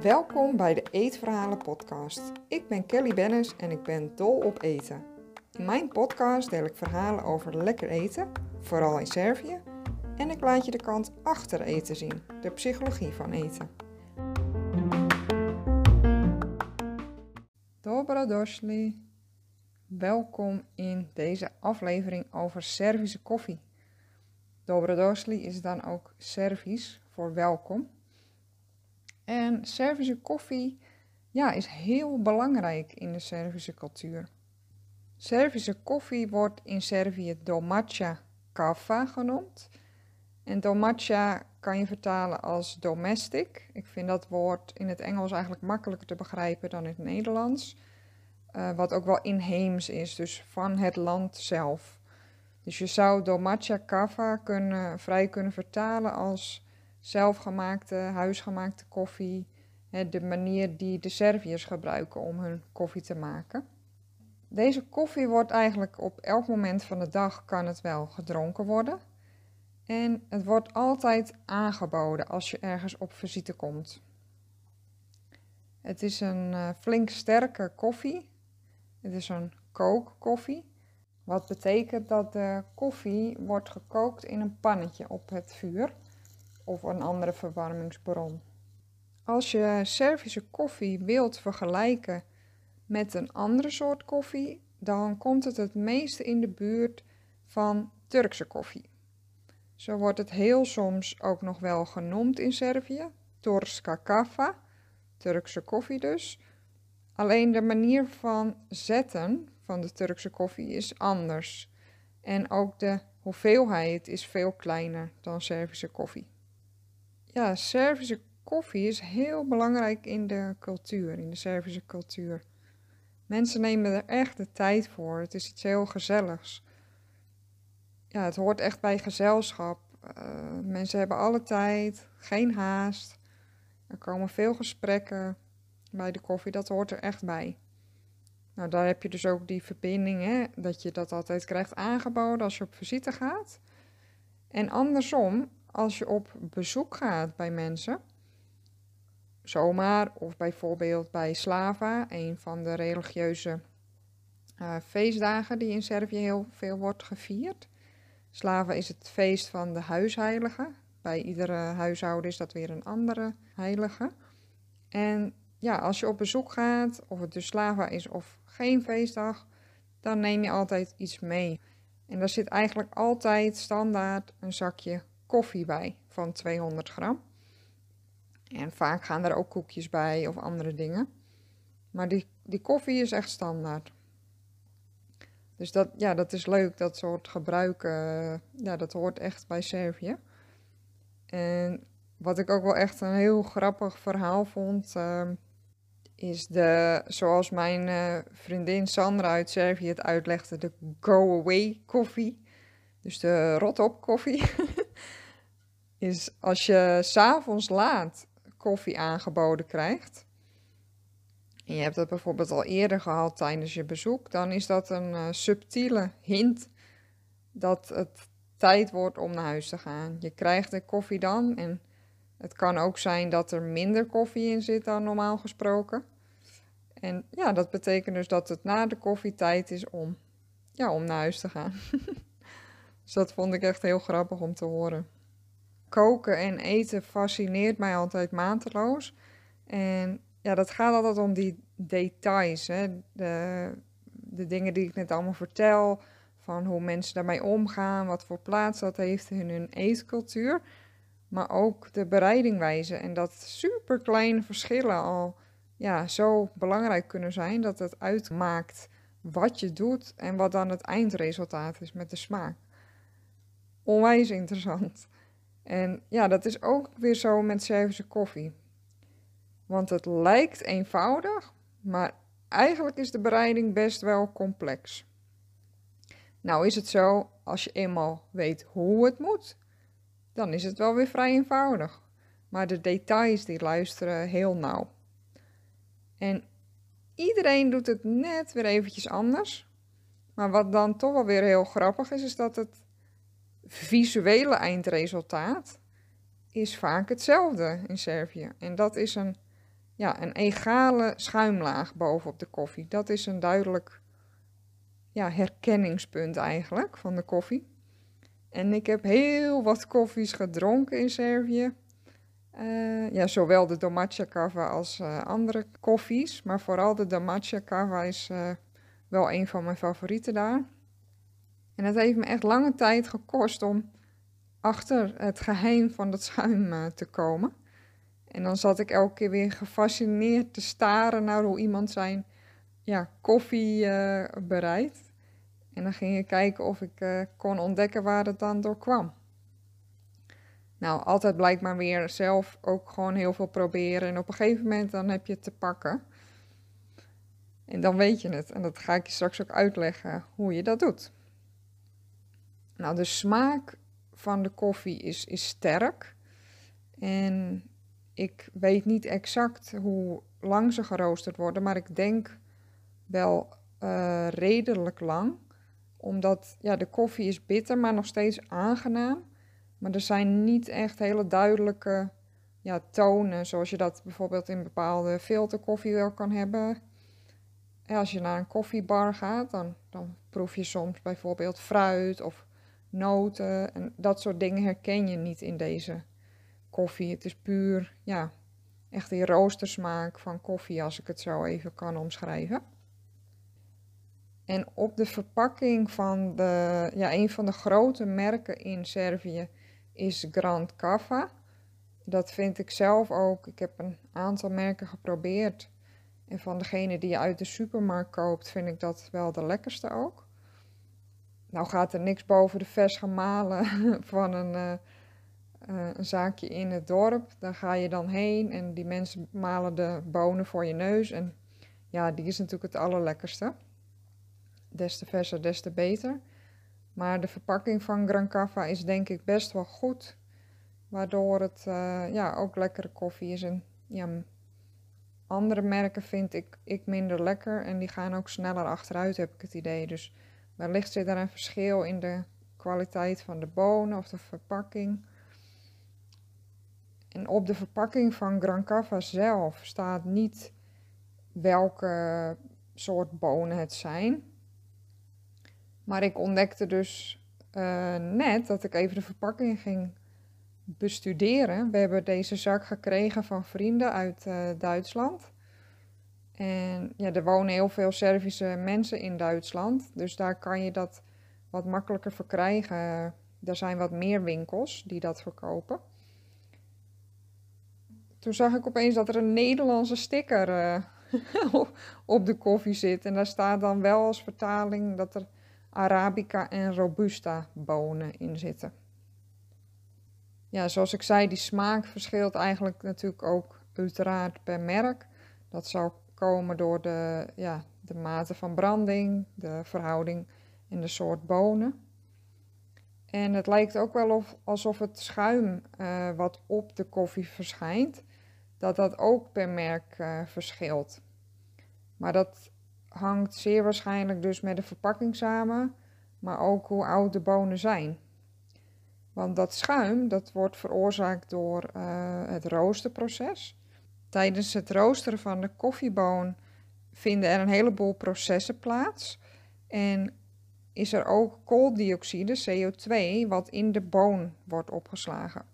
Welkom bij de Eetverhalen podcast. Ik ben Kelly Bennis en ik ben dol op eten. In mijn podcast deel ik verhalen over lekker eten, vooral in Servië, en ik laat je de kant achter eten zien, de psychologie van eten. Dobrodošli. Welkom in deze aflevering over Servische koffie. Dobrodošli is dan ook Servisch voor welkom. En Servische koffie ja, is heel belangrijk in de Servische cultuur. Servische koffie wordt in Servië domaća kava genoemd. En domaća kan je vertalen als domestic. Ik vind dat woord in het Engels eigenlijk makkelijker te begrijpen dan in het Nederlands. Uh, wat ook wel inheems is, dus van het land zelf. Dus je zou domaća kava kunnen, vrij kunnen vertalen als zelfgemaakte, huisgemaakte koffie. De manier die de Serviërs gebruiken om hun koffie te maken. Deze koffie wordt eigenlijk op elk moment van de dag kan het wel gedronken worden. En het wordt altijd aangeboden als je ergens op visite komt. Het is een uh, flink sterke koffie. Het is een kookkoffie. Wat betekent dat de koffie wordt gekookt in een pannetje op het vuur of een andere verwarmingsbron. Als je Servische koffie wilt vergelijken met een andere soort koffie, dan komt het het meeste in de buurt van Turkse koffie. Zo wordt het heel soms ook nog wel genoemd in Servië, Torska kava, Turkse koffie dus. Alleen de manier van zetten van de Turkse koffie is anders. En ook de hoeveelheid is veel kleiner dan Servische koffie. Ja, Servische koffie is heel belangrijk in de cultuur, in de Servische cultuur. Mensen nemen er echt de tijd voor. Het is iets heel gezelligs. Ja, het hoort echt bij gezelschap. Uh, mensen hebben alle tijd, geen haast. Er komen veel gesprekken bij de koffie. Dat hoort er echt bij. Nou, daar heb je dus ook die verbinding, hè, dat je dat altijd krijgt aangeboden als je op visite gaat. En andersom, als je op bezoek gaat bij mensen, zomaar of bijvoorbeeld bij Slava, een van de religieuze uh, feestdagen die in Servië heel veel wordt gevierd. Slava is het feest van de huisheilige. Bij iedere huishouden is dat weer een andere heilige. En ja, als je op bezoek gaat, of het dus Slava is of geen feestdag, dan neem je altijd iets mee. En daar zit eigenlijk altijd standaard een zakje koffie bij van 200 gram. En vaak gaan er ook koekjes bij of andere dingen. Maar die, die koffie is echt standaard. Dus dat, ja, dat is leuk, dat soort gebruiken. Ja, dat hoort echt bij Servië. En wat ik ook wel echt een heel grappig verhaal vond, uh, is de, zoals mijn uh, vriendin Sandra uit Servië het uitlegde, de go-away koffie. Dus de rot-op koffie. is als je s'avonds laat koffie aangeboden krijgt, en je hebt dat bijvoorbeeld al eerder gehad tijdens je bezoek, dan is dat een uh, subtiele hint dat het tijd wordt om naar huis te gaan. Je krijgt de koffie dan en het kan ook zijn dat er minder koffie in zit dan normaal gesproken. En ja, dat betekent dus dat het na de koffie tijd is om, ja, om naar huis te gaan. dus dat vond ik echt heel grappig om te horen koken en eten fascineert mij altijd mateloos. En ja, dat gaat altijd om die details. Hè? De, de dingen die ik net allemaal vertel. Van hoe mensen daarmee omgaan. Wat voor plaats dat heeft in hun eetcultuur. Maar ook de bereidingwijze. En dat super kleine verschillen al ja, zo belangrijk kunnen zijn. Dat het uitmaakt wat je doet. En wat dan het eindresultaat is met de smaak. Onwijs interessant. En ja, dat is ook weer zo met Servische koffie. Want het lijkt eenvoudig, maar eigenlijk is de bereiding best wel complex. Nou is het zo, als je eenmaal weet hoe het moet, dan is het wel weer vrij eenvoudig. Maar de details die luisteren heel nauw. En iedereen doet het net weer eventjes anders. Maar wat dan toch wel weer heel grappig is, is dat het visuele eindresultaat is vaak hetzelfde in Servië. En dat is een, ja, een egale schuimlaag bovenop de koffie. Dat is een duidelijk ja, herkenningspunt eigenlijk van de koffie. En ik heb heel wat koffies gedronken in Servië. Uh, ja, zowel de Domaća Kava als uh, andere koffies. Maar vooral de Domaća Kava is uh, wel een van mijn favorieten daar. En het heeft me echt lange tijd gekost om achter het geheim van dat schuim te komen. En dan zat ik elke keer weer gefascineerd te staren naar hoe iemand zijn ja, koffie bereidt. En dan ging ik kijken of ik kon ontdekken waar het dan door kwam. Nou, altijd blijkt maar weer zelf ook gewoon heel veel proberen. En op een gegeven moment dan heb je het te pakken. En dan weet je het. En dat ga ik je straks ook uitleggen hoe je dat doet. Nou, de smaak van de koffie is, is sterk. En ik weet niet exact hoe lang ze geroosterd worden, maar ik denk wel uh, redelijk lang omdat ja, de koffie is bitter, maar nog steeds aangenaam. Maar er zijn niet echt hele duidelijke ja, tonen, zoals je dat bijvoorbeeld in bepaalde filterkoffie wel kan hebben. als je naar een koffiebar gaat, dan, dan proef je soms bijvoorbeeld fruit of noten. En dat soort dingen herken je niet in deze koffie. Het is puur, ja, echt die roostersmaak van koffie, als ik het zo even kan omschrijven. En op de verpakking van de, ja, een van de grote merken in Servië is Grand Cava. Dat vind ik zelf ook. Ik heb een aantal merken geprobeerd. En van degene die je uit de supermarkt koopt, vind ik dat wel de lekkerste ook. Nou gaat er niks boven de vers gemalen van een, uh, een zaakje in het dorp. Daar ga je dan heen en die mensen malen de bonen voor je neus. En ja, die is natuurlijk het allerlekkerste des te verser, des te beter. Maar de verpakking van Gran Cava is denk ik best wel goed. Waardoor het uh, ja, ook lekkere koffie is. En ja, andere merken vind ik, ik minder lekker. En die gaan ook sneller achteruit, heb ik het idee. Dus wellicht zit er een verschil in de kwaliteit van de bonen of de verpakking. En op de verpakking van Gran Cava zelf staat niet welke soort bonen het zijn. Maar ik ontdekte dus uh, net dat ik even de verpakking ging bestuderen. We hebben deze zak gekregen van vrienden uit uh, Duitsland. En ja, er wonen heel veel Servische mensen in Duitsland. Dus daar kan je dat wat makkelijker verkrijgen. Er zijn wat meer winkels die dat verkopen. Toen zag ik opeens dat er een Nederlandse sticker uh, op de koffie zit. En daar staat dan wel als vertaling dat er Arabica en Robusta bonen in zitten. Ja, zoals ik zei, die smaak verschilt eigenlijk natuurlijk ook uiteraard per merk. Dat zal komen door de, ja, de mate van branding, de verhouding en de soort bonen. En het lijkt ook wel of, alsof het schuim uh, wat op de koffie verschijnt, dat dat ook per merk uh, verschilt. Maar dat hangt zeer waarschijnlijk dus met de verpakking samen, maar ook hoe oud de bonen zijn. Want dat schuim dat wordt veroorzaakt door uh, het roosterproces. Tijdens het roosteren van de koffieboon vinden er een heleboel processen plaats. En is er ook kooldioxide, CO2, wat in de boon wordt opgeslagen.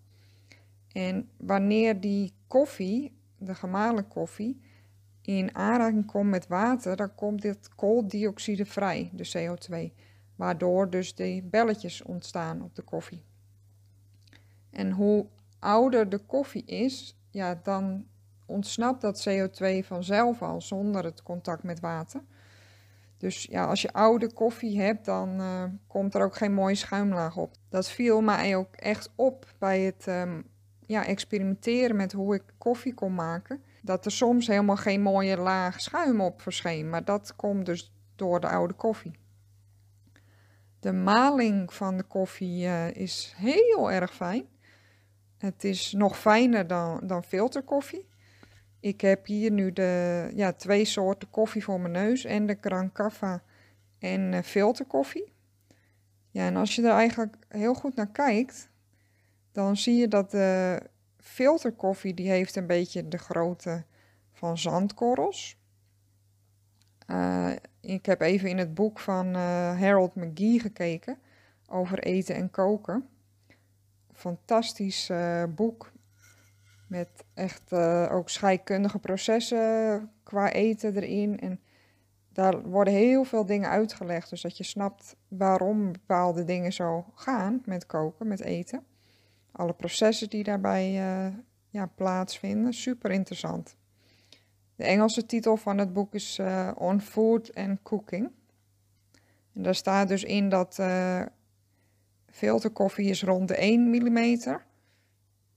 En wanneer die koffie, de gemalen koffie, in aanraking komt met water, dan komt dit kooldioxide vrij, de CO2. Waardoor dus die belletjes ontstaan op de koffie. En hoe ouder de koffie is, ja, dan ontsnapt dat CO2 vanzelf al zonder het contact met water. Dus ja, als je oude koffie hebt, dan uh, komt er ook geen mooie schuimlaag op. Dat viel mij ook echt op bij het um, ja, experimenteren met hoe ik koffie kon maken dat er soms helemaal geen mooie laag schuim op verscheen. Maar dat komt dus door de oude koffie. De maling van de koffie uh, is heel erg fijn. Het is nog fijner dan, dan filterkoffie. Ik heb hier nu de ja, twee soorten koffie voor mijn neus en de Gran Cava en uh, filterkoffie. Ja, en als je er eigenlijk heel goed naar kijkt, dan zie je dat de filterkoffie, die heeft een beetje de grootte van zandkorrels. Uh, ik heb even in het boek van uh, Harold McGee gekeken over eten en koken. Fantastisch uh, boek met echt ook scheikundige processen qua eten erin. En daar worden heel veel dingen uitgelegd, dus dat je snapt waarom bepaalde dingen zo gaan met koken, met eten. Alle processen die daarbij ja, plaatsvinden, super interessant. De Engelse titel van het boek is uh, On Food and Cooking. En daar staat dus in dat uh, filterkoffie is rond de 1 mm.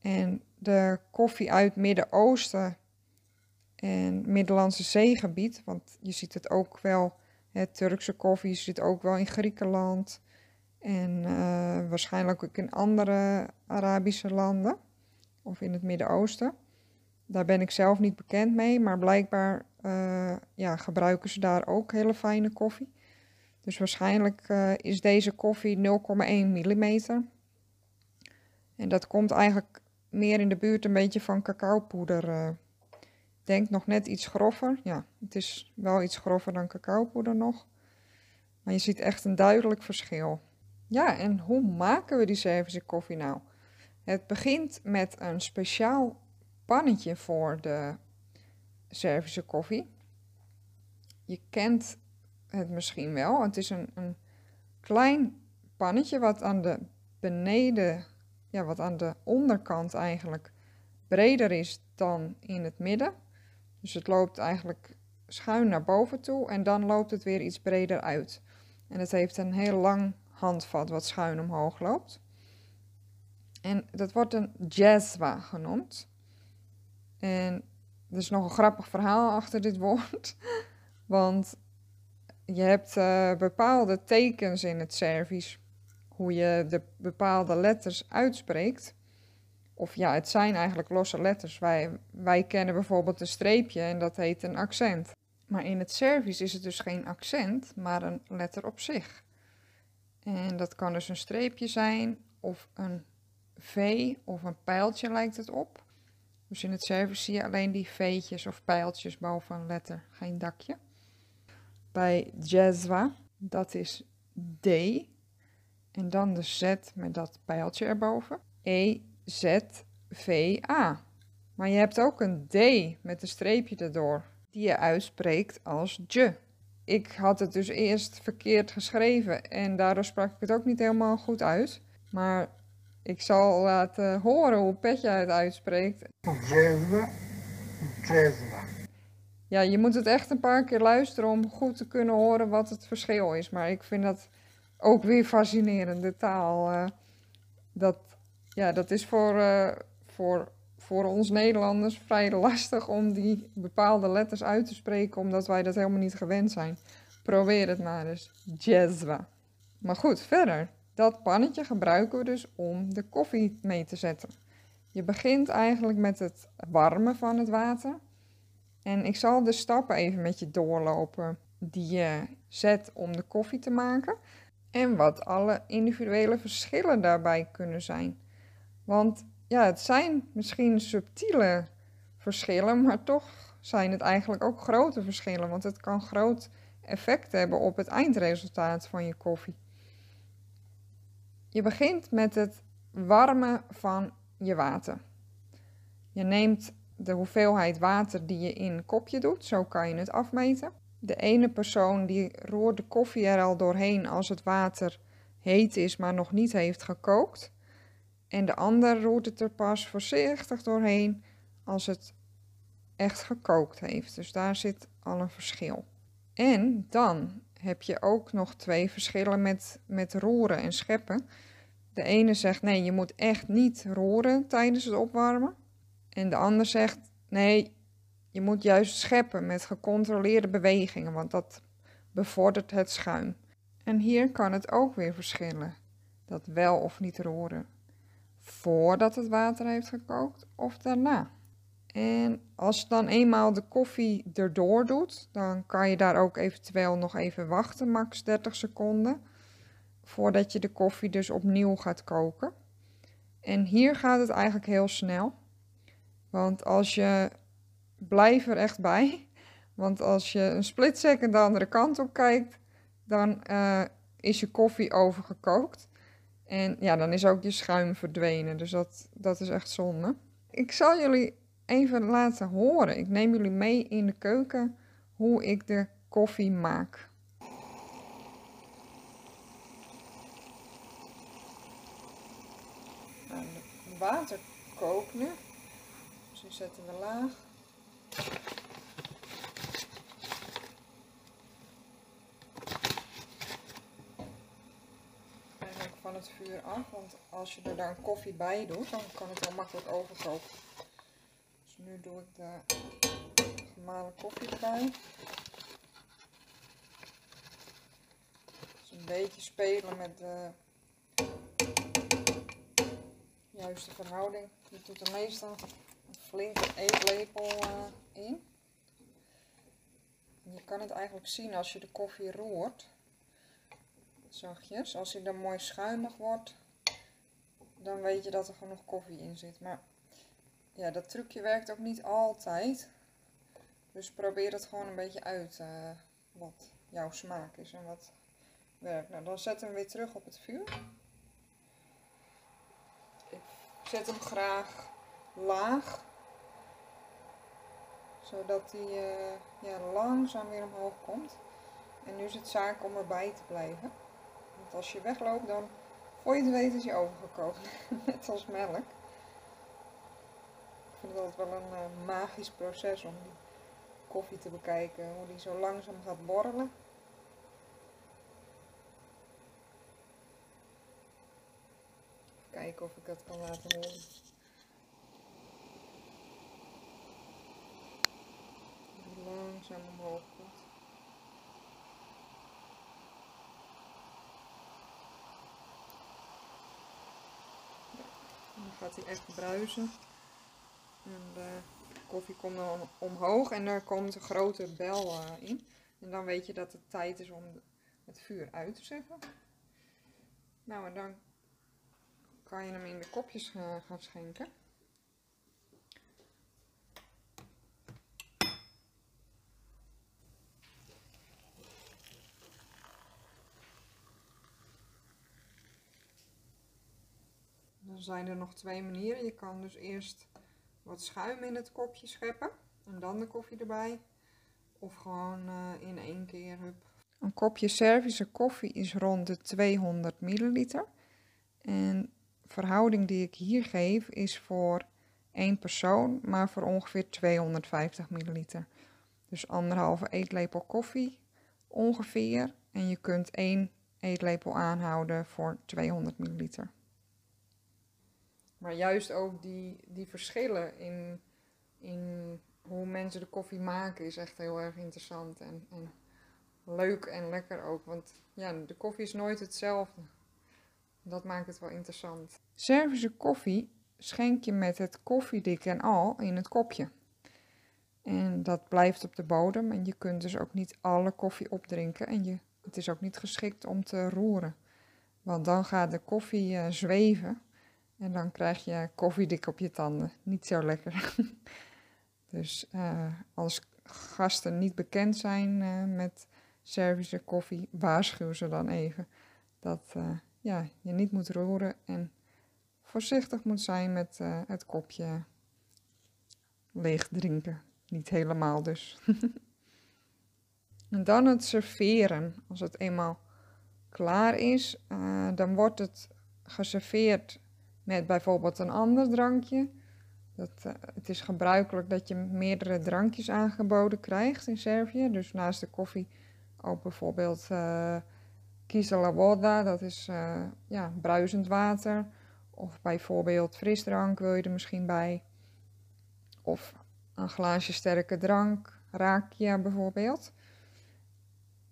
En de koffie uit Midden-Oosten en Middellandse Zeegebied, want je ziet het ook wel, het Turkse koffie zit ook wel in Griekenland en uh, waarschijnlijk ook in andere Arabische landen of in het Midden-Oosten. Daar ben ik zelf niet bekend mee, maar blijkbaar uh, ja, gebruiken ze daar ook hele fijne koffie. Dus waarschijnlijk uh, is deze koffie 0,1 mm. En dat komt eigenlijk meer in de buurt een beetje van cacaopoeder. Uh, denk nog net iets grover. Ja, het is wel iets grover dan cacaopoeder nog. Maar je ziet echt een duidelijk verschil. Ja, en hoe maken we die Servische koffie nou? Het begint met een speciaal pannetje voor de Servische koffie. Je kent het misschien wel. Het is een, een klein pannetje wat aan de beneden, ja, wat aan de onderkant eigenlijk breder is dan in het midden. Dus het loopt eigenlijk schuin naar boven toe en dan loopt het weer iets breder uit. En het heeft een heel lang handvat wat schuin omhoog loopt. En dat wordt een jazwa genoemd. En er is nog een grappig verhaal achter dit woord. Want je hebt uh, bepaalde tekens in het Servisch. Hoe je de bepaalde letters uitspreekt. Of ja, het zijn eigenlijk losse letters. Wij, wij kennen bijvoorbeeld een streepje en dat heet een accent. Maar in het Servisch is het dus geen accent, maar een letter op zich. En dat kan dus een streepje zijn, of een V of een pijltje lijkt het op. Dus in het Servisch zie je alleen die veetjes of pijltjes boven een letter, geen dakje. Bij Jezwa, dat is D. En dan de Z met dat pijltje erboven. E, Z, V, A. Maar je hebt ook een D met een streepje erdoor, die je uitspreekt als je. Ik had het dus eerst verkeerd geschreven en daardoor sprak ik het ook niet helemaal goed uit. Maar ik zal laten horen hoe Petje het uitspreekt. Ja, je moet het echt een paar keer luisteren om goed te kunnen horen wat het verschil is. Maar ik vind dat ook weer fascinerend, de taal. Uh, dat, ja, dat is voor, uh, voor, voor ons Nederlanders vrij lastig om die bepaalde letters uit te spreken, omdat wij dat helemaal niet gewend zijn. Probeer het maar eens. Jezwa. Maar goed, verder. Dat pannetje gebruiken we dus om de koffie mee te zetten. Je begint eigenlijk met het warmen van het water. En ik zal de stappen even met je doorlopen die je zet om de koffie te maken. En wat alle individuele verschillen daarbij kunnen zijn. Want ja, het zijn misschien subtiele verschillen, maar toch zijn het eigenlijk ook grote verschillen. Want het kan groot effect hebben op het eindresultaat van je koffie. Je begint met het warmen van je water. Je neemt de hoeveelheid water die je in een kopje doet, zo kan je het afmeten. De ene persoon die roert de koffie er al doorheen als het water heet is, maar nog niet heeft gekookt. En de ander roert het er pas voorzichtig doorheen als het echt gekookt heeft. Dus daar zit al een verschil. En dan heb je ook nog twee verschillen met, met roeren en scheppen. De ene zegt nee, je moet echt niet roeren tijdens het opwarmen. En de ander zegt nee, je moet juist scheppen met gecontroleerde bewegingen, want dat bevordert het schuim. En hier kan het ook weer verschillen. Dat wel of niet roeren. Voordat het water heeft gekookt of daarna. En als je dan eenmaal de koffie erdoor doet, dan kan je daar ook eventueel nog even wachten, max 30 seconden. voordat je de koffie dus opnieuw gaat koken. En hier gaat het eigenlijk heel snel. Want als je blijf er echt bij. Want als je een split second de andere kant op kijkt, dan uh, is je koffie overgekookt. En ja, dan is ook je schuim verdwenen. Dus dat, dat is echt zonde. Ik zal jullie even laten horen. Ik neem jullie mee in de keuken hoe ik de koffie maak. Nou, water kookt nu. Dus die zetten we laag. Van het vuur af, want als je er dan koffie bij doet, dan kan het heel makkelijk overkoken. Dus nu doe ik de gemalen koffie erbij. Dus een beetje spelen met de juiste verhouding. Je doet er meestal een flinke eetlepel uh, in. Je kan het eigenlijk zien als je de koffie roert zachtjes. Als hij dan mooi schuimig wordt, dan weet je dat er genoeg koffie in zit. Maar ja, dat trucje werkt ook niet altijd. Dus probeer het gewoon een beetje uit uh, wat jouw smaak is en wat werkt. Nou, dan we hem weer terug op het vuur. Ik zet hem graag laag. Zodat hij uh, ja, langzaam weer omhoog komt. En nu is het zaak om erbij te blijven als je wegloopt, dan voor je het weet is je overgekookt. Net als melk. Ik vind het altijd wel een uh, magisch proces om die koffie te bekijken. Hoe die zo langzaam gaat borrelen. Kijken of ik dat kan laten horen. Langzaam omhoog komt. Gaat hij echt bruisen. En de koffie komt dan omhoog en er komt een grote bel uh, in. En dan weet je dat het tijd is om het vuur uit te zetten. Nou, en dan kan je hem in de kopjes uh, gaan schenken. Zijn er nog twee manieren. Je kan dus eerst wat schuim in het kopje scheppen en dan de koffie erbij. Of gewoon uh, in één keer. Hup. Een kopje Servische koffie is rond de 200 milliliter. En verhouding die ik hier geef is voor één persoon, maar voor ongeveer 250 milliliter. Dus anderhalve eetlepel koffie ongeveer. En je kunt één eetlepel aanhouden voor 200 milliliter. Maar juist ook die, die verschillen in, in hoe mensen de koffie maken is echt heel erg interessant. En, en leuk en lekker ook. Want ja, de koffie is nooit hetzelfde. Dat maakt het wel interessant. Servische koffie schenk je met het koffiedik en al in het kopje. En dat blijft op de bodem en je kunt dus ook niet alle koffie opdrinken. En je, het is ook niet geschikt om te roeren. Want dan gaat de koffie uh, zweven en dan krijg je koffiedik op je tanden. Niet zo lekker. dus uh, als gasten niet bekend zijn uh, met Servische koffie, waarschuw ze dan even dat uh, ja, je niet moet roeren en voorzichtig moet zijn met het kopje leeg drinken. Niet helemaal dus. en dan het serveren. Als het eenmaal klaar is, dan wordt het geserveerd met bijvoorbeeld een ander drankje. Dat, uh, het is gebruikelijk dat je meerdere drankjes aangeboden krijgt in Servië. Dus naast de koffie ook bijvoorbeeld uh, kisela voda, dat is uh, ja, bruisend water. Of bijvoorbeeld frisdrank wil je er misschien bij. Of een glaasje sterke drank, rakia bijvoorbeeld.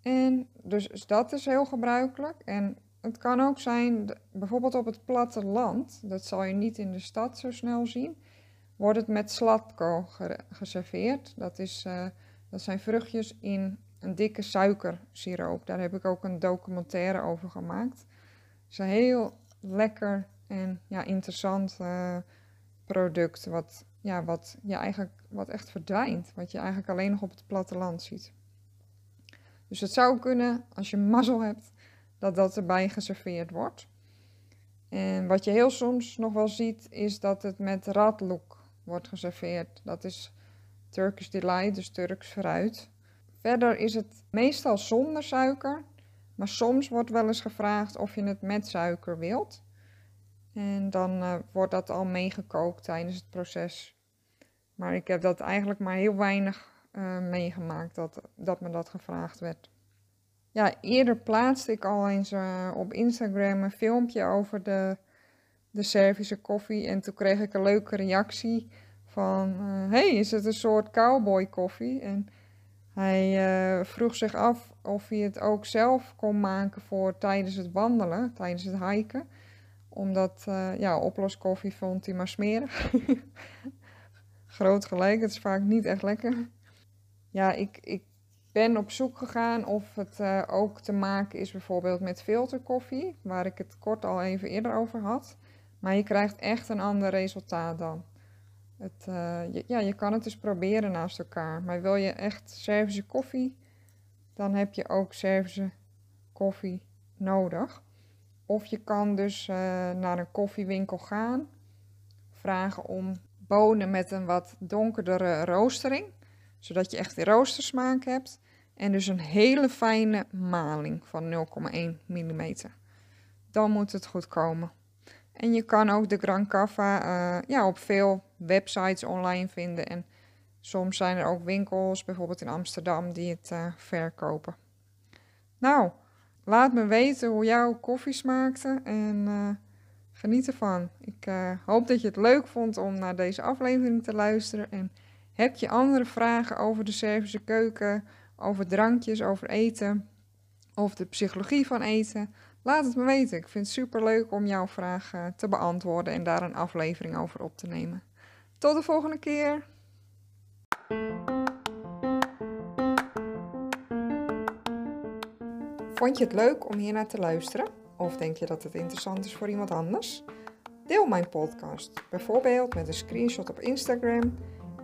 En dus dat is heel gebruikelijk. En het kan ook zijn, bijvoorbeeld op het platteland, dat zal je niet in de stad zo snel zien, wordt het met slatko geserveerd. Dat, is, uh, dat zijn vruchtjes in een dikke suikersiroop. Daar heb ik ook een documentaire over gemaakt. is een heel lekker en ja, interessant eh, product. Wat, ja, wat, je eigenlijk, wat echt verdwijnt. Wat je eigenlijk alleen nog op het platteland ziet. Dus het zou kunnen, als je mazzel hebt, dat dat erbij geserveerd wordt. En wat je heel soms nog wel ziet, is dat het met radloek wordt geserveerd. Dat is Turkish Delight, dus Turks fruit. Verder is het meestal zonder suiker, maar soms wordt wel eens gevraagd of je het met suiker wilt. En dan uh, wordt dat al meegekookt tijdens het proces. Maar ik heb dat eigenlijk maar heel weinig uh, meegemaakt dat, dat me dat gevraagd werd. Ja, eerder plaatste ik al eens uh, op Instagram een filmpje over de, de Servische koffie. En toen kreeg ik een leuke reactie van... hey, is het een soort cowboy koffie? En hij vroeg zich af of hij het ook zelf kon maken voor tijdens het wandelen, tijdens het hiken omdat, ja, oploskoffie vond hij maar smerig. Groot gelijk, het is vaak niet echt lekker. Ja, ik, ik ben op zoek gegaan of het uh, ook te maken is bijvoorbeeld met filterkoffie, waar ik het kort al even eerder over had. Maar je krijgt echt een ander resultaat dan. Het, uh, je, ja, je kan het dus proberen naast elkaar. Maar wil je echt Servische koffie, dan heb je ook Servische koffie nodig. Of je kan dus uh, naar een koffiewinkel gaan, vragen om bonen met een wat donkerdere roostering, zodat je echt roostersmaak hebt. En dus een hele fijne maling van 0,1 mm. Dan moet het goed komen. En je kan ook de Gran Cava uh, ja, op veel websites online vinden. En soms zijn er ook winkels, bijvoorbeeld in Amsterdam, die het uh, verkopen. Nou, Laat me weten hoe jouw koffie smaakte en uh, geniet ervan. Ik hoop dat je het leuk vond om naar deze aflevering te luisteren. En heb je andere vragen over de Servische keuken, over drankjes, over eten of de psychologie van eten? Laat het me weten. Ik vind het super leuk om jouw vragen te beantwoorden en daar een aflevering over op te nemen. Tot de volgende keer. Vond je het leuk om hier naar te luisteren? Of denk je dat het interessant is voor iemand anders? Deel mijn podcast, bijvoorbeeld met een screenshot op Instagram